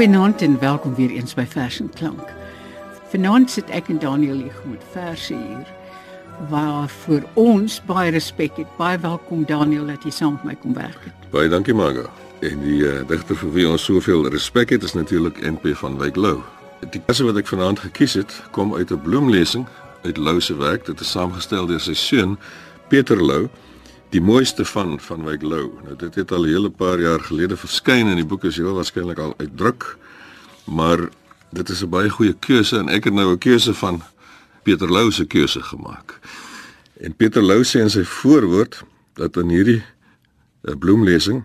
Goeienaand en welkom weer eens by Vers en Klank. Vanaand sit ek en Daniel hier met verse hier waarvoor ons baie respek het. Baie welkom Daniel dat jy saam met my kom werk het. Baie dankie Margo. En die uh, digter vir wie ons soveel respek het is natuurlik NP van Wyk Lou. Die verse wat ek vanaand gekies het, kom uit 'n bloemlesing uit Lou se werk. Dit is saamgestel deur sy seun Pieter Lou die mooiste van van Wyk Lou. Nou dit het al 'n hele paar jaar gelede verskyn en die boek is heel waarskynlik al uitdruk. Maar dit is 'n baie goeie keuse en ek het nou 'n keuse van Pieter Lou se keuse gemaak. En Pieter Lou sê in sy voorwoord dat in hierdie eh, bloemlesing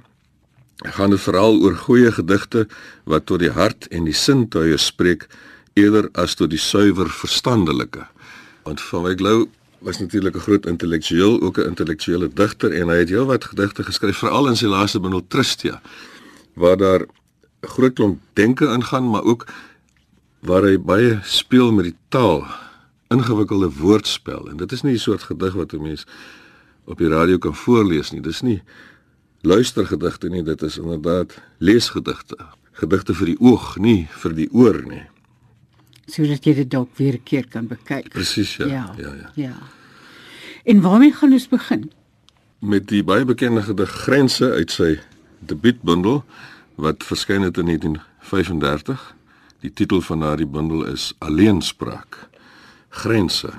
gaan dit veral oor goeie gedigte wat tot die hart en die sintuie spreek eerder as tot die suiwer verstandelike. Want van Wyk Lou was natuurlik 'n groot intellektueel, ook 'n intellektuele digter en hy het heelwat gedigte geskryf, veral in sy laaste bundel Tristia, waar daar 'n groot klomp denke ingaan, maar ook waar hy baie speel met die taal, ingewikkelde woordspel. En dit is nie 'n soort gedig wat 'n mens op die radio kan voorlees nie. Dis nie luistergedigte nie, dit is inderdaad leesgedigte. Gedigte vir die oog, nie vir die oor nie sodat jy dit dalk weer 'n keer kan bekyk. Presies ja. Ja, ja. ja. ja. En waarmee gaan ons begin? Met die baie bekende gedig Grense uit sy debuutbundel wat verskyn het in 1935. Die titel van daardie bundel is Alleenspraak. Grense.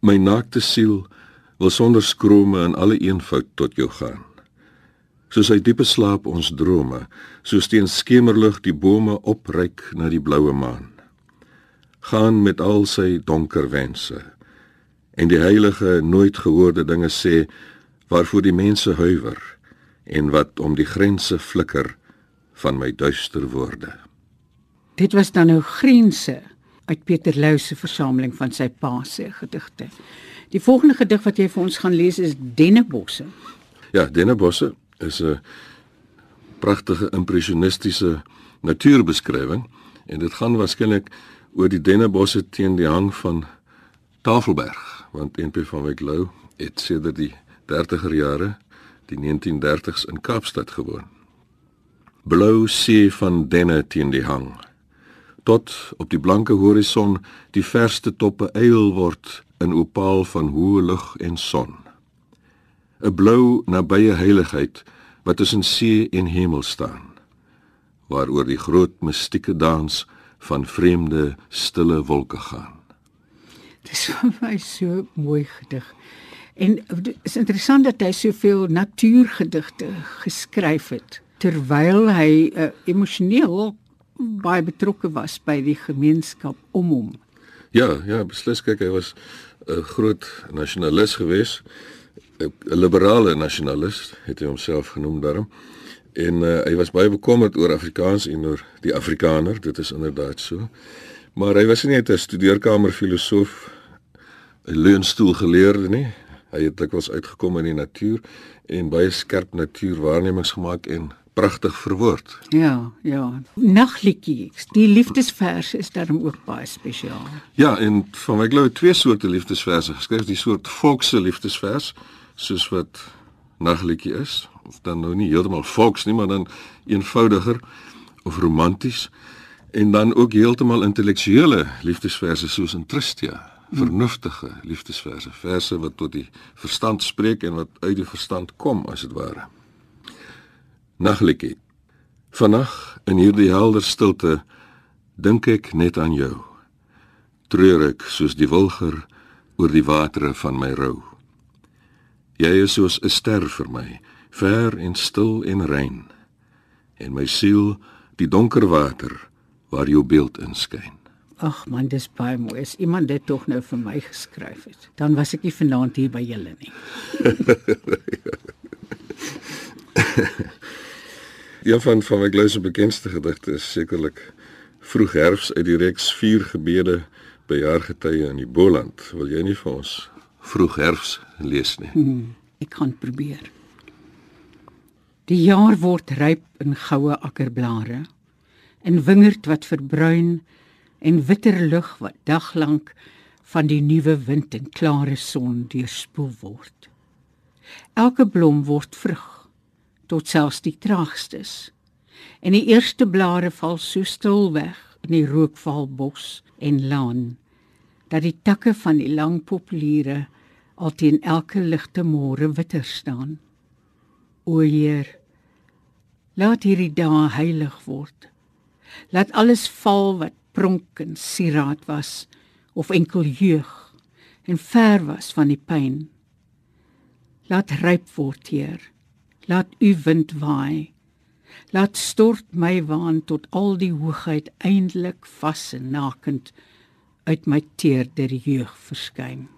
My naakte siel wil sonder skrome in alle eenvoud tot jou gaan soos hy diepe slaap ons drome, soos teen skemerlig die bome opryk na die bloue maan. Gaan met al sy donker wense en die heilige nooit gehoorde dinge sê waarvoor die mense huiwer en wat om die grense flikker van my duister woorde. Dit was dan nou grense uit Pieter Lou se versameling van sy pa se gedigte. Die volgende gedig wat jy vir ons gaan lees is Dennebosse. Ja, Dennebosse is 'n pragtige impressionistiese natuurbeskrywing en dit gaan waarskynlik oor die dennebosse teen die hang van Tafelberg want NP van Wyk Lou het sedert die 30er jare die 1930s in Kaapstad gewoon. Blou see van denne teen die hang tot op die blanke horison die verste toppe eil word in opaal van hoë lug en son. 'n blou nabye heiligheid wat tussen see en hemel staan waaroor die groot mistieke dans van vreemde stille wolke gaan. Dis vir my so mooi gedig. En dit is interessant dat hy soveel natuurgedigte geskryf het terwyl hy uh, emosioneel baie betrokke was by die gemeenskap om hom. Ja, ja, beslis kyk hy was 'n groot nasionalis geweest 'n liberale nasionalis het hy homself genoem daarom. En uh, hy was baie bekommerd oor Afrikaans en oor die Afrikaner, dit is inderdaad so. Maar hy was nie net 'n studeerkamer filosoof, 'n leunstoel geleerde nie. Hy het dikwels uitgekom in die natuur en baie skerp natuurwaarnemings gemaak en pragtig verwoord. Ja, ja. Nagliedjie. Die liefdesverse is daarom ook baie spesiaal. Ja, en van my glo twee soorte liefdesverse geskryf, die soort volkse liefdesvers soos wat nagliedjie is of dan nou nie heeltemal volks nie maar dan eenvoudiger of romanties en dan ook heeltemal intellektuele liefdesverse soos in Tristia. Vernuftige liefdesverse verse wat tot die verstand spreek en wat uit die verstand kom as dit ware. Nagliedjie. Vannag in hierdie helder stilte dink ek net aan jou. Treur ek soos die wilger oor die watere van my rou. Jy is soos 'n ster vir my, ver en stil en rein. En my siel, die donker water waar jou beeld inskyn. Ag man, dis baie mooi. As iemand dit tog nou vir my geskryf het, dan was ek nie vanaand hier by julle nie. Een van van my glouse bekendste gedigte is sekerlik Vroeg herfs uit die reeks Vier gebede by jaargetye in die Boland. Wil jy nie vir ons vroeg herfs lees nie. Hmm, ek kan probeer. Die jaar word ryp in goue akkerblare, in wingerd wat verbruin en witter lug wat daglank van die nuwe wind en klare son deurspoel word. Elke blom word vrug tot selfs die traagstes en die eerste blare val so stil weg in die rookvalbos en laan dat die takke van die lang populiere al teen elke ligte môre witter staan. O Heer, laat hierdie dae heilig word. Laat alles val wat pronk en sieraad was of enkel jeug en ver was van die pyn. Laat ryp word, Heer. Laat u wind waai. Laat stort my waan tot al die hoogheid eindelik vas en nakend uit my teerder jeug verskyn.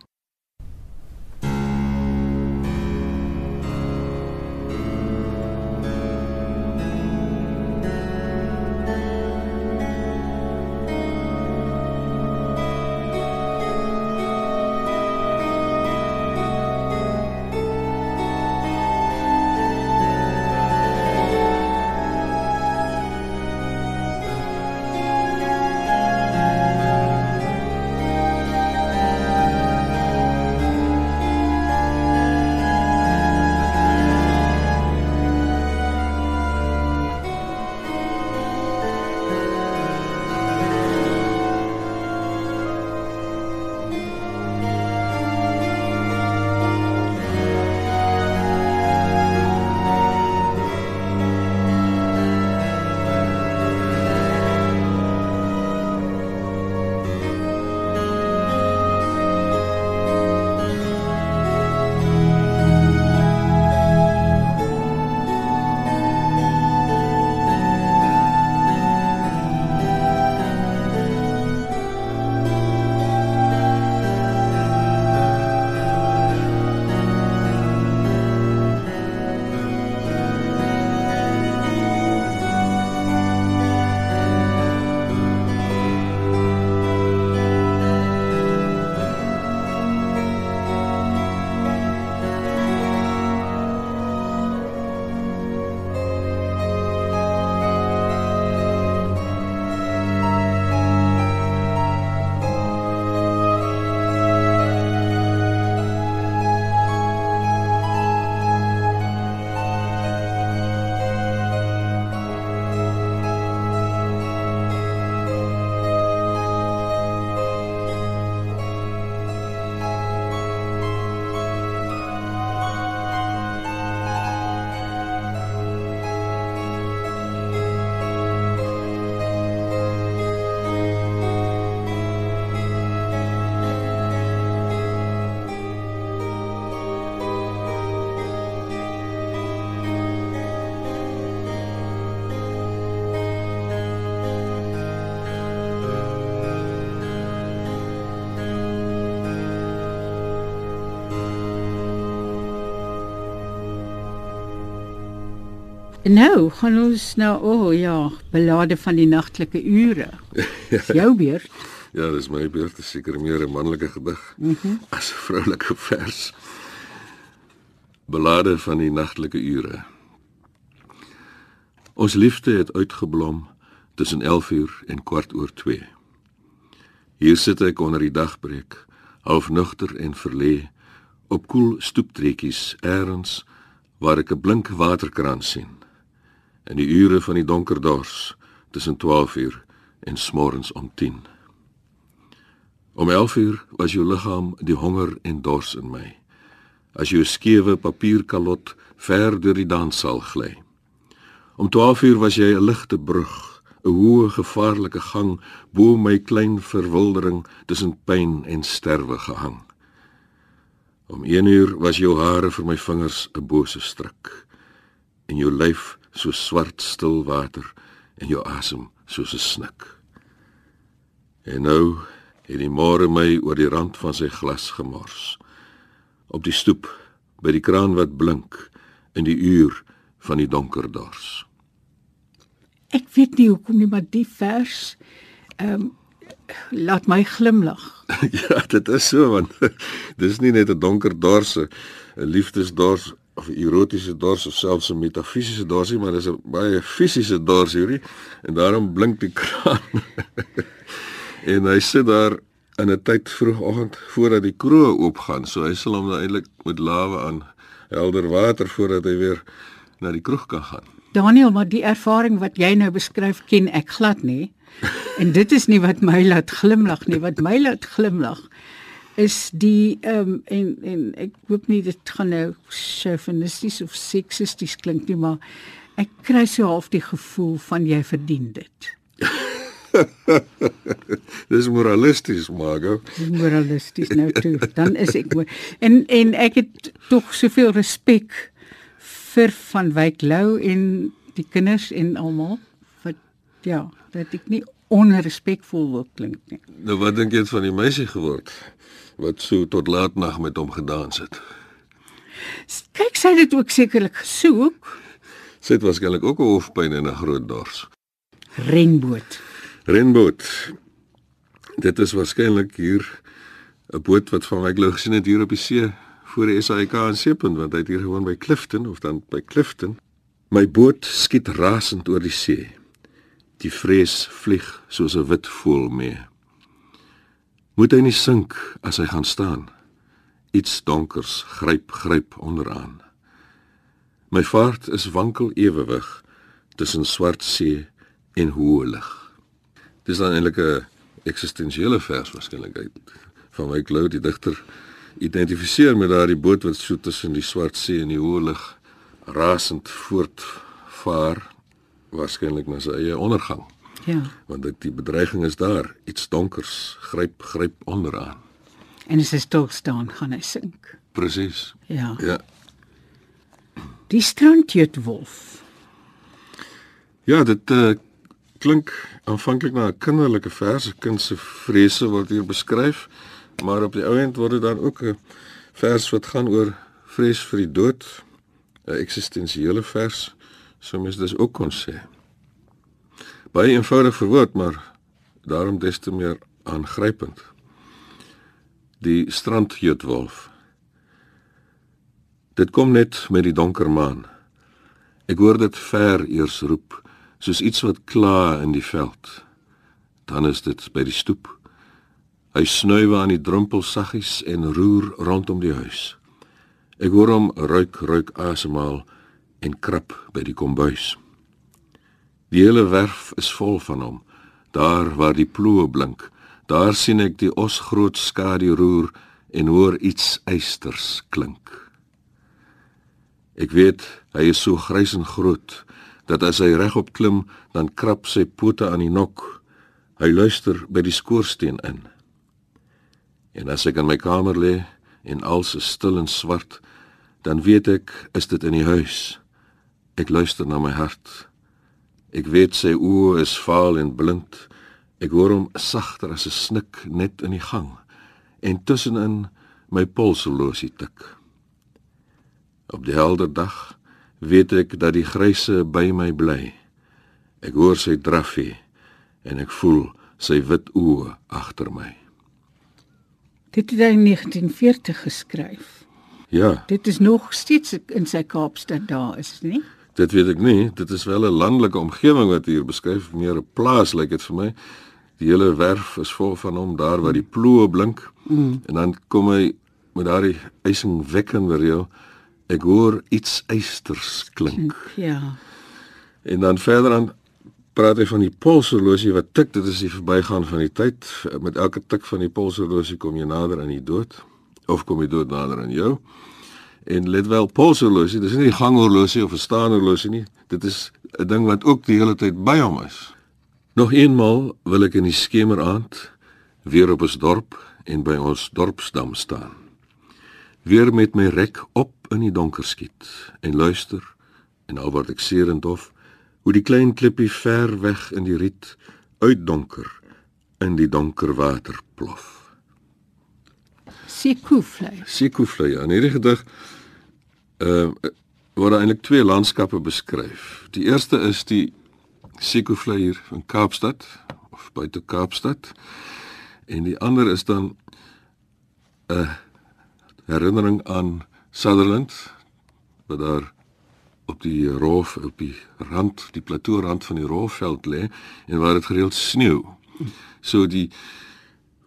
Nou, gaan ons nou, o oh, ja, belade van die nagtelike ure. Dis jou beurt. ja, dis my beurt, seker meer 'n manlike gedig mm -hmm. as 'n vroulike vers. Belade van die nagtelike ure. Ons liefde het uitgeblom tussen 11uur en kwart oor 2. Hier sit ek onder die dagbreek, half nugter en verlê op koel stoeptreetjies eers waar ek 'n blink waterkraan sien in die ure van die donker dors tussen 12 uur en smorens om 10. Om 11 uur was jou liggaam die honger en dors in my. As jou skewe papierkalot ver deur die danssaal gly. Om 12 uur was jy 'n ligte brug, 'n hoë gevaarlike gang bo my klein verwildering tussen pyn en sterwe gehang. Om 1 uur was jou hare vir my vingers 'n bose stryk en jou lyf so swart stil water en jou asem soos 'n snik. En nou het die môre my oor die rand van sy glas gemors. Op die stoep by die kraan wat blink in die uur van die donker dors. Ek weet nie hoekom nie, maar die vers ehm um, laat my glimlag. ja, dit is so want dis nie net 'n donker dors, 'n liefdesdors of erotiese dors of selfs 'n metafisiese dorsie, maar dis 'n baie fisiese dors hierdie en daarom blink die kraan. en hy sit daar in 'n tyd vroegoggend voordat die kroeg oopgaan, so hy sal hom nou eintlik met lawe aan helder water voordat hy weer na die kroeg kan gaan. Daniel, maar die ervaring wat jy nou beskryf ken ek glad nie. En dit is nie wat my laat glimlag nie, wat my laat glimlag is die ehm um, en en ek hoop nie dit gaan nou chauvinisties of seksisties klink nie, maar ek kry so half die gevoel van jy verdien dit. Dis moralisties, Margo. Dis moralisties nou toe. Dan is ek en en ek het tog soveel respek vir van Wyk Lou en die kinders en almal wat ja, dat ek nie onrespekvol wil klink nie. Nou wat dink jy van die meisie geword wat so tot laat nag met hom gedans het? Kyk, sy het dit ook sekerlik gesoek. Sy het waarskynlik ook 'n hoofpyn en 'n groot dors. Renboot. Renboot. Dit is waarskynlik hier 'n boot wat van my glo gesien het hier op die see voor die SAIK in Seepunt want hy het hier gewoon by Clifton of dan by Clifton. My boot skiet rasend oor die see. Die vrees vlieg soos 'n wit voël mee. Moet hy nie sink as hy gaan staan. Iets donkers gryp gryp onderaan. My vaart is wankel ewewig tussen swart see en hoë lig. Dis dan eintlik 'n eksistensiële vers waarskynlik uit van my Cloud die digter identifiseer met daardie boot wat so tussen die swart see en die hoë lig rasend voortvaar waarskynlik na sy eie ondergang. Ja. Want dit die bedreiging is daar, iets donkers gryp gryp onderaan. En as hy stil staan, gaan hy sink. Presies. Ja. Ja. Die strandjeutwolf. Ja, dit uh, klink aanvanklik na 'n kinderlike vers, 'n kind se vrese word hier beskryf, maar op die ou end word dit dan ook 'n vers wat gaan oor vrees vir die dood, 'n eksistensiële vers, so mens dis ook kon sê. Baie eenvoudig verwoord, maar daarom des te meer aangrypend. Die strandjeutwolf. Dit kom net met die donker maan. Ek hoor dit ver eers roep soos iets wat kla in die veld. Dan is dit by die stoep. Hy snuiwe aan die drempel saggies en roer rondom die huis. Ek hoor hom ruik ruik asemhaal en krap by die kombuis. Die hele werf is vol van hom. Daar waar die ploë blink, daar sien ek die os groot skadu roer en hoor iets eisters klink. Ek weet hy is so grys en groot dat as hy regop klim, dan krap sy pote aan die nok. Hy luister by die skoorsteen in. En as ek in my kamer lê en alles is stil en swart, dan weet ek is dit in die huis. Ek luister na my hart. Ek weet sy oë is vaal en blind. Ek hoor hom sagter as 'n snik net in die gang en tussenin my polslosie tik. Op die helder dag weet ek dat die gryse by my bly. Ek hoor sy draffie en ek voel sy wit oë agter my. Dit het hy in 1940 geskryf. Ja, Dit is nog steeds in sy Kaapstad daar, is nie? Dit weet ek nie. Dit is wel 'n landelike omgewing wat hier beskryf, meer 'n plaas lyk dit vir my. Die hele werf is vol van hom daar waar die ploë blink. Mm. En dan kom hy met daardie eisingwekkende reël. Ek hoor iets eisters klink. Ja. En dan verder aan praat hy van die polshorlosie wat tik, dit is die verbygaan van die tyd. Met elke tik van die polshorlosie kom jy nader aan die dood of kom jy dood nader aan jou. En let wel, polshorlosie, dis nie 'n ganghorlosie of 'n staanhorlosie nie. Dit is 'n ding wat ook die hele tyd by hom is. Nog eenmal wil ek in die skemeraand weer op ons dorp en by ons dorpsdam staan. Weer met my rek op in die donker skiet en luister en al word ek seerend dof hoe die klein klippie ver weg in die riet uitdonker in die donker water plof. Sekoevlei. Sekoevlei. In hierdie gedig uh word eintlik twee landskappe beskryf. Die eerste is die Sekoevlei hier in Kaapstad of buite Kaapstad. En die ander is dan 'n herinnering aan Sutherland wat daar op die roof op die rand, die plateaurand van die roofveld lê en waar dit gereeld sneeu. So die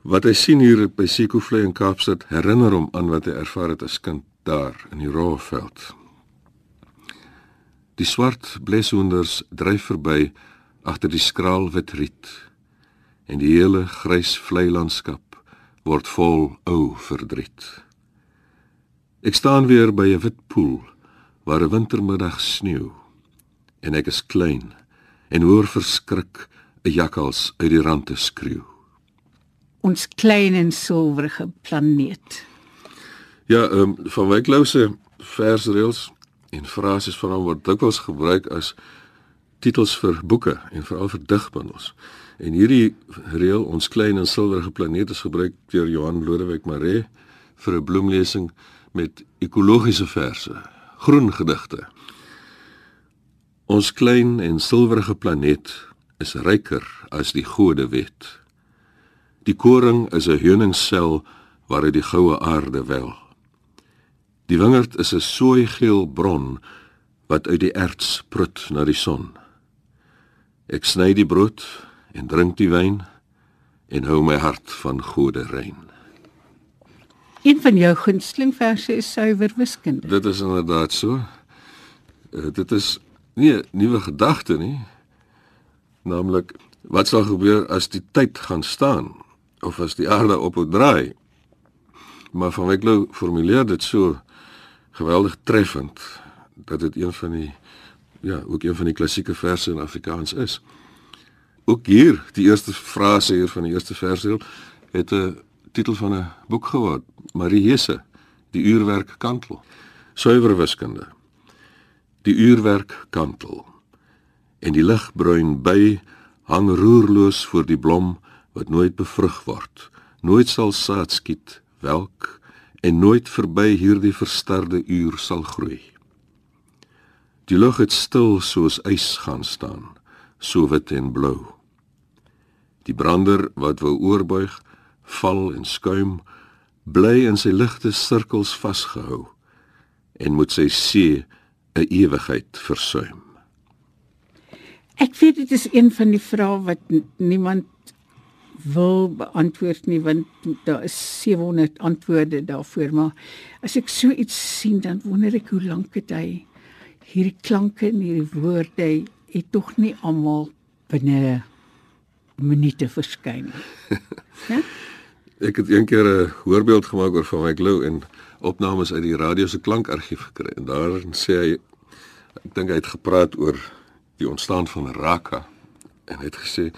wat hy sien hier by Sekoevlei in Kaapstad herinner hom aan wat hy ervaar het as kind daar in die roofveld. Die swart bleshoenders dryf verby agter die skraal wit riet en die hele grys vlei landskap word vol ou verdriet. Ek staan weer by 'n wit poel waar 'n wintermiddag sneeu en ek is klein en hoor verskrik 'n jakkals uit die rande skreeu. Ons klein en silwerige planeet. Ja, ehm um, van Wyk Lou se versreels en frases van hom word dikwels gebruik as titels vir boeke en veral vir digbundels. En hierdie reël ons klein en silwerige planeet is gebruik deur Johan Lodewyk Maree vir 'n bloemlesing met ekologiese verse, groen gedigte. Ons klein en silwerige planeet is ryker as die gode wet. Die koring is 'n heuningssel waaruit die goue aarde wel. Die wingerd is 'n sooigeel bron wat uit die erts prut na die son. Ek sny die brood en drink die wyn en hou my hart van gode rein. Een van jou gunsteling verse is suiwer wiskunde. Dit is inderdaad so. Uh, dit is nie 'n nuwe gedagte nie. Naamlik wat sal gebeur as die tyd gaan staan of as die aarde ophou draai? Maar van Wyklou formuleer dit so geweldig treffend dat dit een van die ja, ook een van die klassieke verse in Afrikaans is. Ook hier, die eerste frase hier van die eerste versdeel het 'n titel van 'n boek geword, Marie Hesse, Die uurwerk kantel. Suiwer wiskunde die uurwerk kantel en die ligbruin by hang roerloos voor die blom wat nooit bevrug word nooit sal saad skiet welk en nooit verby hierdie versterde uur sal groei die lug het stil soos ys gaan staan so wit en blou die brander wat wou oorbuig val en skuim bly in sy ligte sirkels vasgehou en moet sy see 'n ewigheid versuim? Ek weet dit is een van die vrae wat niemand wil beantwoord nie want daar is 700 antwoorde daarvoor maar as ek so iets sien dan wonder ek hoe lank dit hy hierdie klanke en hierdie woorde het tog nie almal binne minute verskyn nie. Ja? ek het eendag 'n voorbeeld gemaak oor van my glou en opnames uit die radio se klankargief gekry en daar sê hy ek dink hy het gepraat oor die ontstaan van Raka en het gesê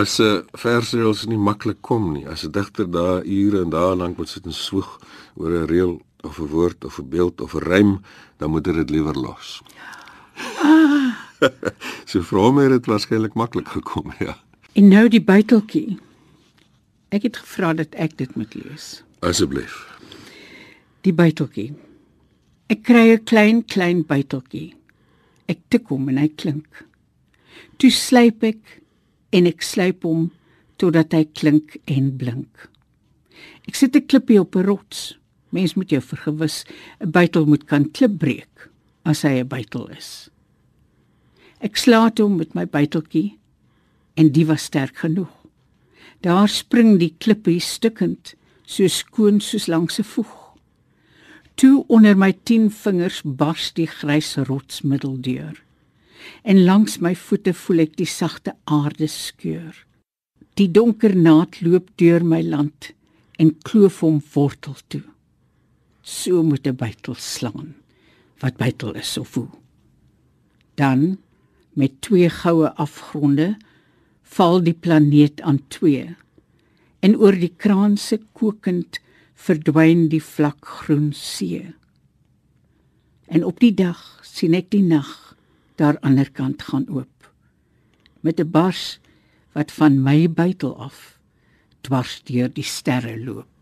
as 'n versreels nie maklik kom nie as 'n digter daar ure en dae lank moet sit en swoeg oor 'n reël of 'n woord of 'n beeld of 'n rym dan moet dit liewer los. Ah. so vra my dit waarskynlik maklik gekom ja. En nou die buiteltjie. Ek het gevra dat ek dit moet lees. Asseblief die buiteltjie. Ek kry 'n klein klein buiteltjie. Ek tik hom en hy klink. Toe slyp ek en ek slyp hom totdat hy klink en blink. Ek sit 'n klippie op 'n rots. Mens moet jou vergewis, 'n buitel moet kan klip breek as hy 'n buitel is. Ek slaat hom met my buiteltjie en die was sterk genoeg. Daar spring die klippie stukkend, so skoon soos langs 'n voeg. Toe onder my 10 vingers bars die grys rotsmiddel deur. En langs my voete voel ek die sagte aarde skeur. Die donker naad loop deur my land en kloof hom wortel toe. So moet 'n bytel slaan wat bytel is of hoe. Dan met twee goue afgronde val die planeet aan twee en oor die kraanse kokend verdwyn die vlak groen see. En op die dag sien ek die nag daar ander kant gaan oop met 'n bars wat van my buitel af dwars deur die sterre loop.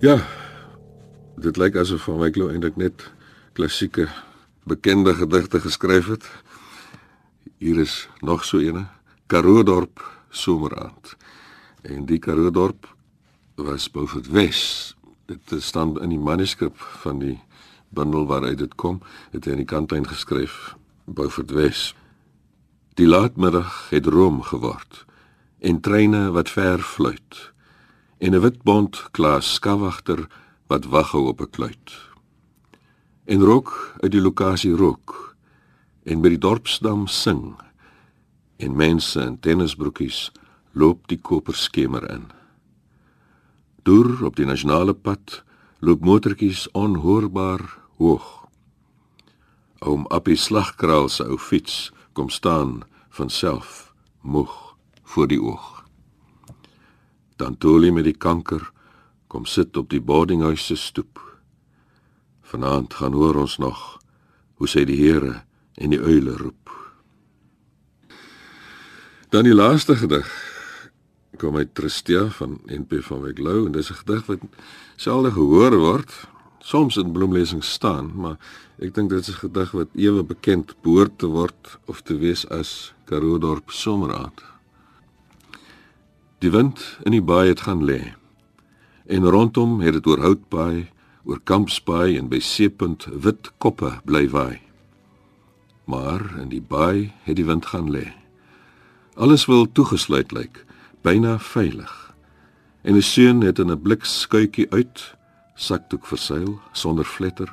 Ja. Dit lyk asof van Wyk eintlik net klassieke bekende gedigte geskryf het. Hier is nog so eene. Karoo dorp someraand. En die Karoo dorp was Beaufort Wes. Dit staan in die manuskrip van die bundel waaruit dit kom, het hy aan die kantlyn geskryf Beaufort Wes. Die laatmiddag het room geword en treine wat ver fluit en 'n wit bont klaas skawagter wat wag hou op 'n kluit. En rook uit die lokasie rook en by die dorpsdam sing en mense in tennisbroekies loop die koperskemer in. Deur op die nasionale pad loop motortjies onhoorbaar hoog. Oom Appie slagkraal se ou fiets kom staan van self moeg voor die oog. Dan Toli met die kanker kom sit op die boardinghuis se stoep. Vanaand gaan hoor ons nog hoe sy die Here en die uile roep. Dan die laaste gedig kom uit Tristia van NP van Wyk Lou en dis 'n gedig wat selde gehoor word, soms in bloemlesings staan, maar ek dink dit is 'n gedig wat ewe bekend behoort te word of te wees as Karoo dorp someraand. Die wind in die baai het gaan lê. En rondom het dit oor houtbaai, oor kampsbaai en by seepunt wit koppe bly waai. Maar in die baai het die wind gaan lê. Alles wil toegesluit lyk, byna veilig. En 'n seun het in 'n blikskuitjie uit, sakdoek verseil, sonder vletter,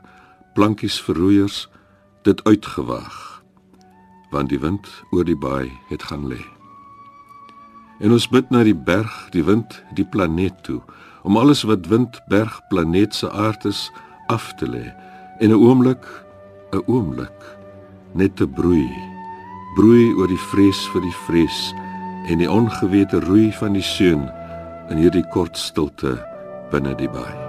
plankies vir roeiers, dit uitgewaag. Want die wind oor die baai het gaan lê. En ons bid na die berg, die wind, die planeet toe, om alles wat wind, berg, planeet se aard is af te lê. En 'n oomblik, 'n oomblik net te broei. Broei oor die vrees vir die vrees en die ongewete roei van die seun in hierdie kort stilte binne die baai.